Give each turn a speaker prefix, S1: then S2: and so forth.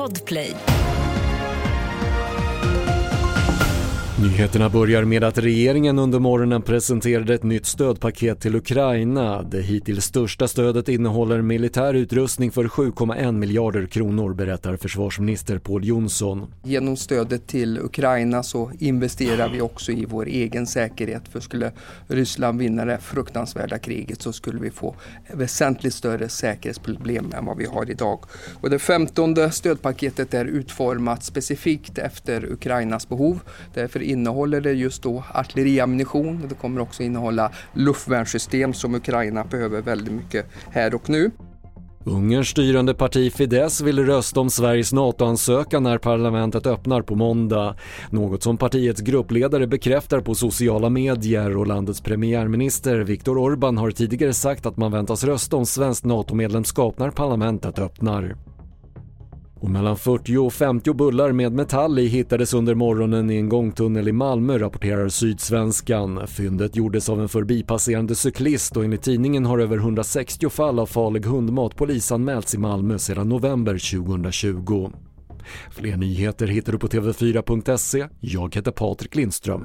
S1: Podplay.
S2: Nyheterna börjar med att regeringen under morgonen presenterade ett nytt stödpaket till Ukraina. Det hittills största stödet innehåller militär utrustning för 7,1 miljarder kronor berättar försvarsminister Pål Jonsson.
S3: Genom stödet till Ukraina så investerar vi också i vår egen säkerhet för skulle Ryssland vinna det fruktansvärda kriget så skulle vi få väsentligt större säkerhetsproblem än vad vi har idag. Och det femtonde stödpaketet är utformat specifikt efter Ukrainas behov. Därför innehåller det just då artilleriammunition. Det kommer också innehålla luftvärnssystem som Ukraina behöver väldigt mycket här och nu.
S2: Ungerns styrande parti Fidesz vill rösta om Sveriges NATO-ansökan när parlamentet öppnar på måndag. Något som partiets gruppledare bekräftar på sociala medier och landets premiärminister Viktor Orbán har tidigare sagt att man väntas rösta om svenskt NATO-medlemskap när parlamentet öppnar. Och mellan 40 och 50 bullar med metall i hittades under morgonen i en gångtunnel i Malmö rapporterar Sydsvenskan. Fyndet gjordes av en förbipasserande cyklist och enligt tidningen har över 160 fall av farlig hundmat polisanmälts i Malmö sedan november 2020. Fler nyheter hittar du på TV4.se. Jag heter Patrik Lindström.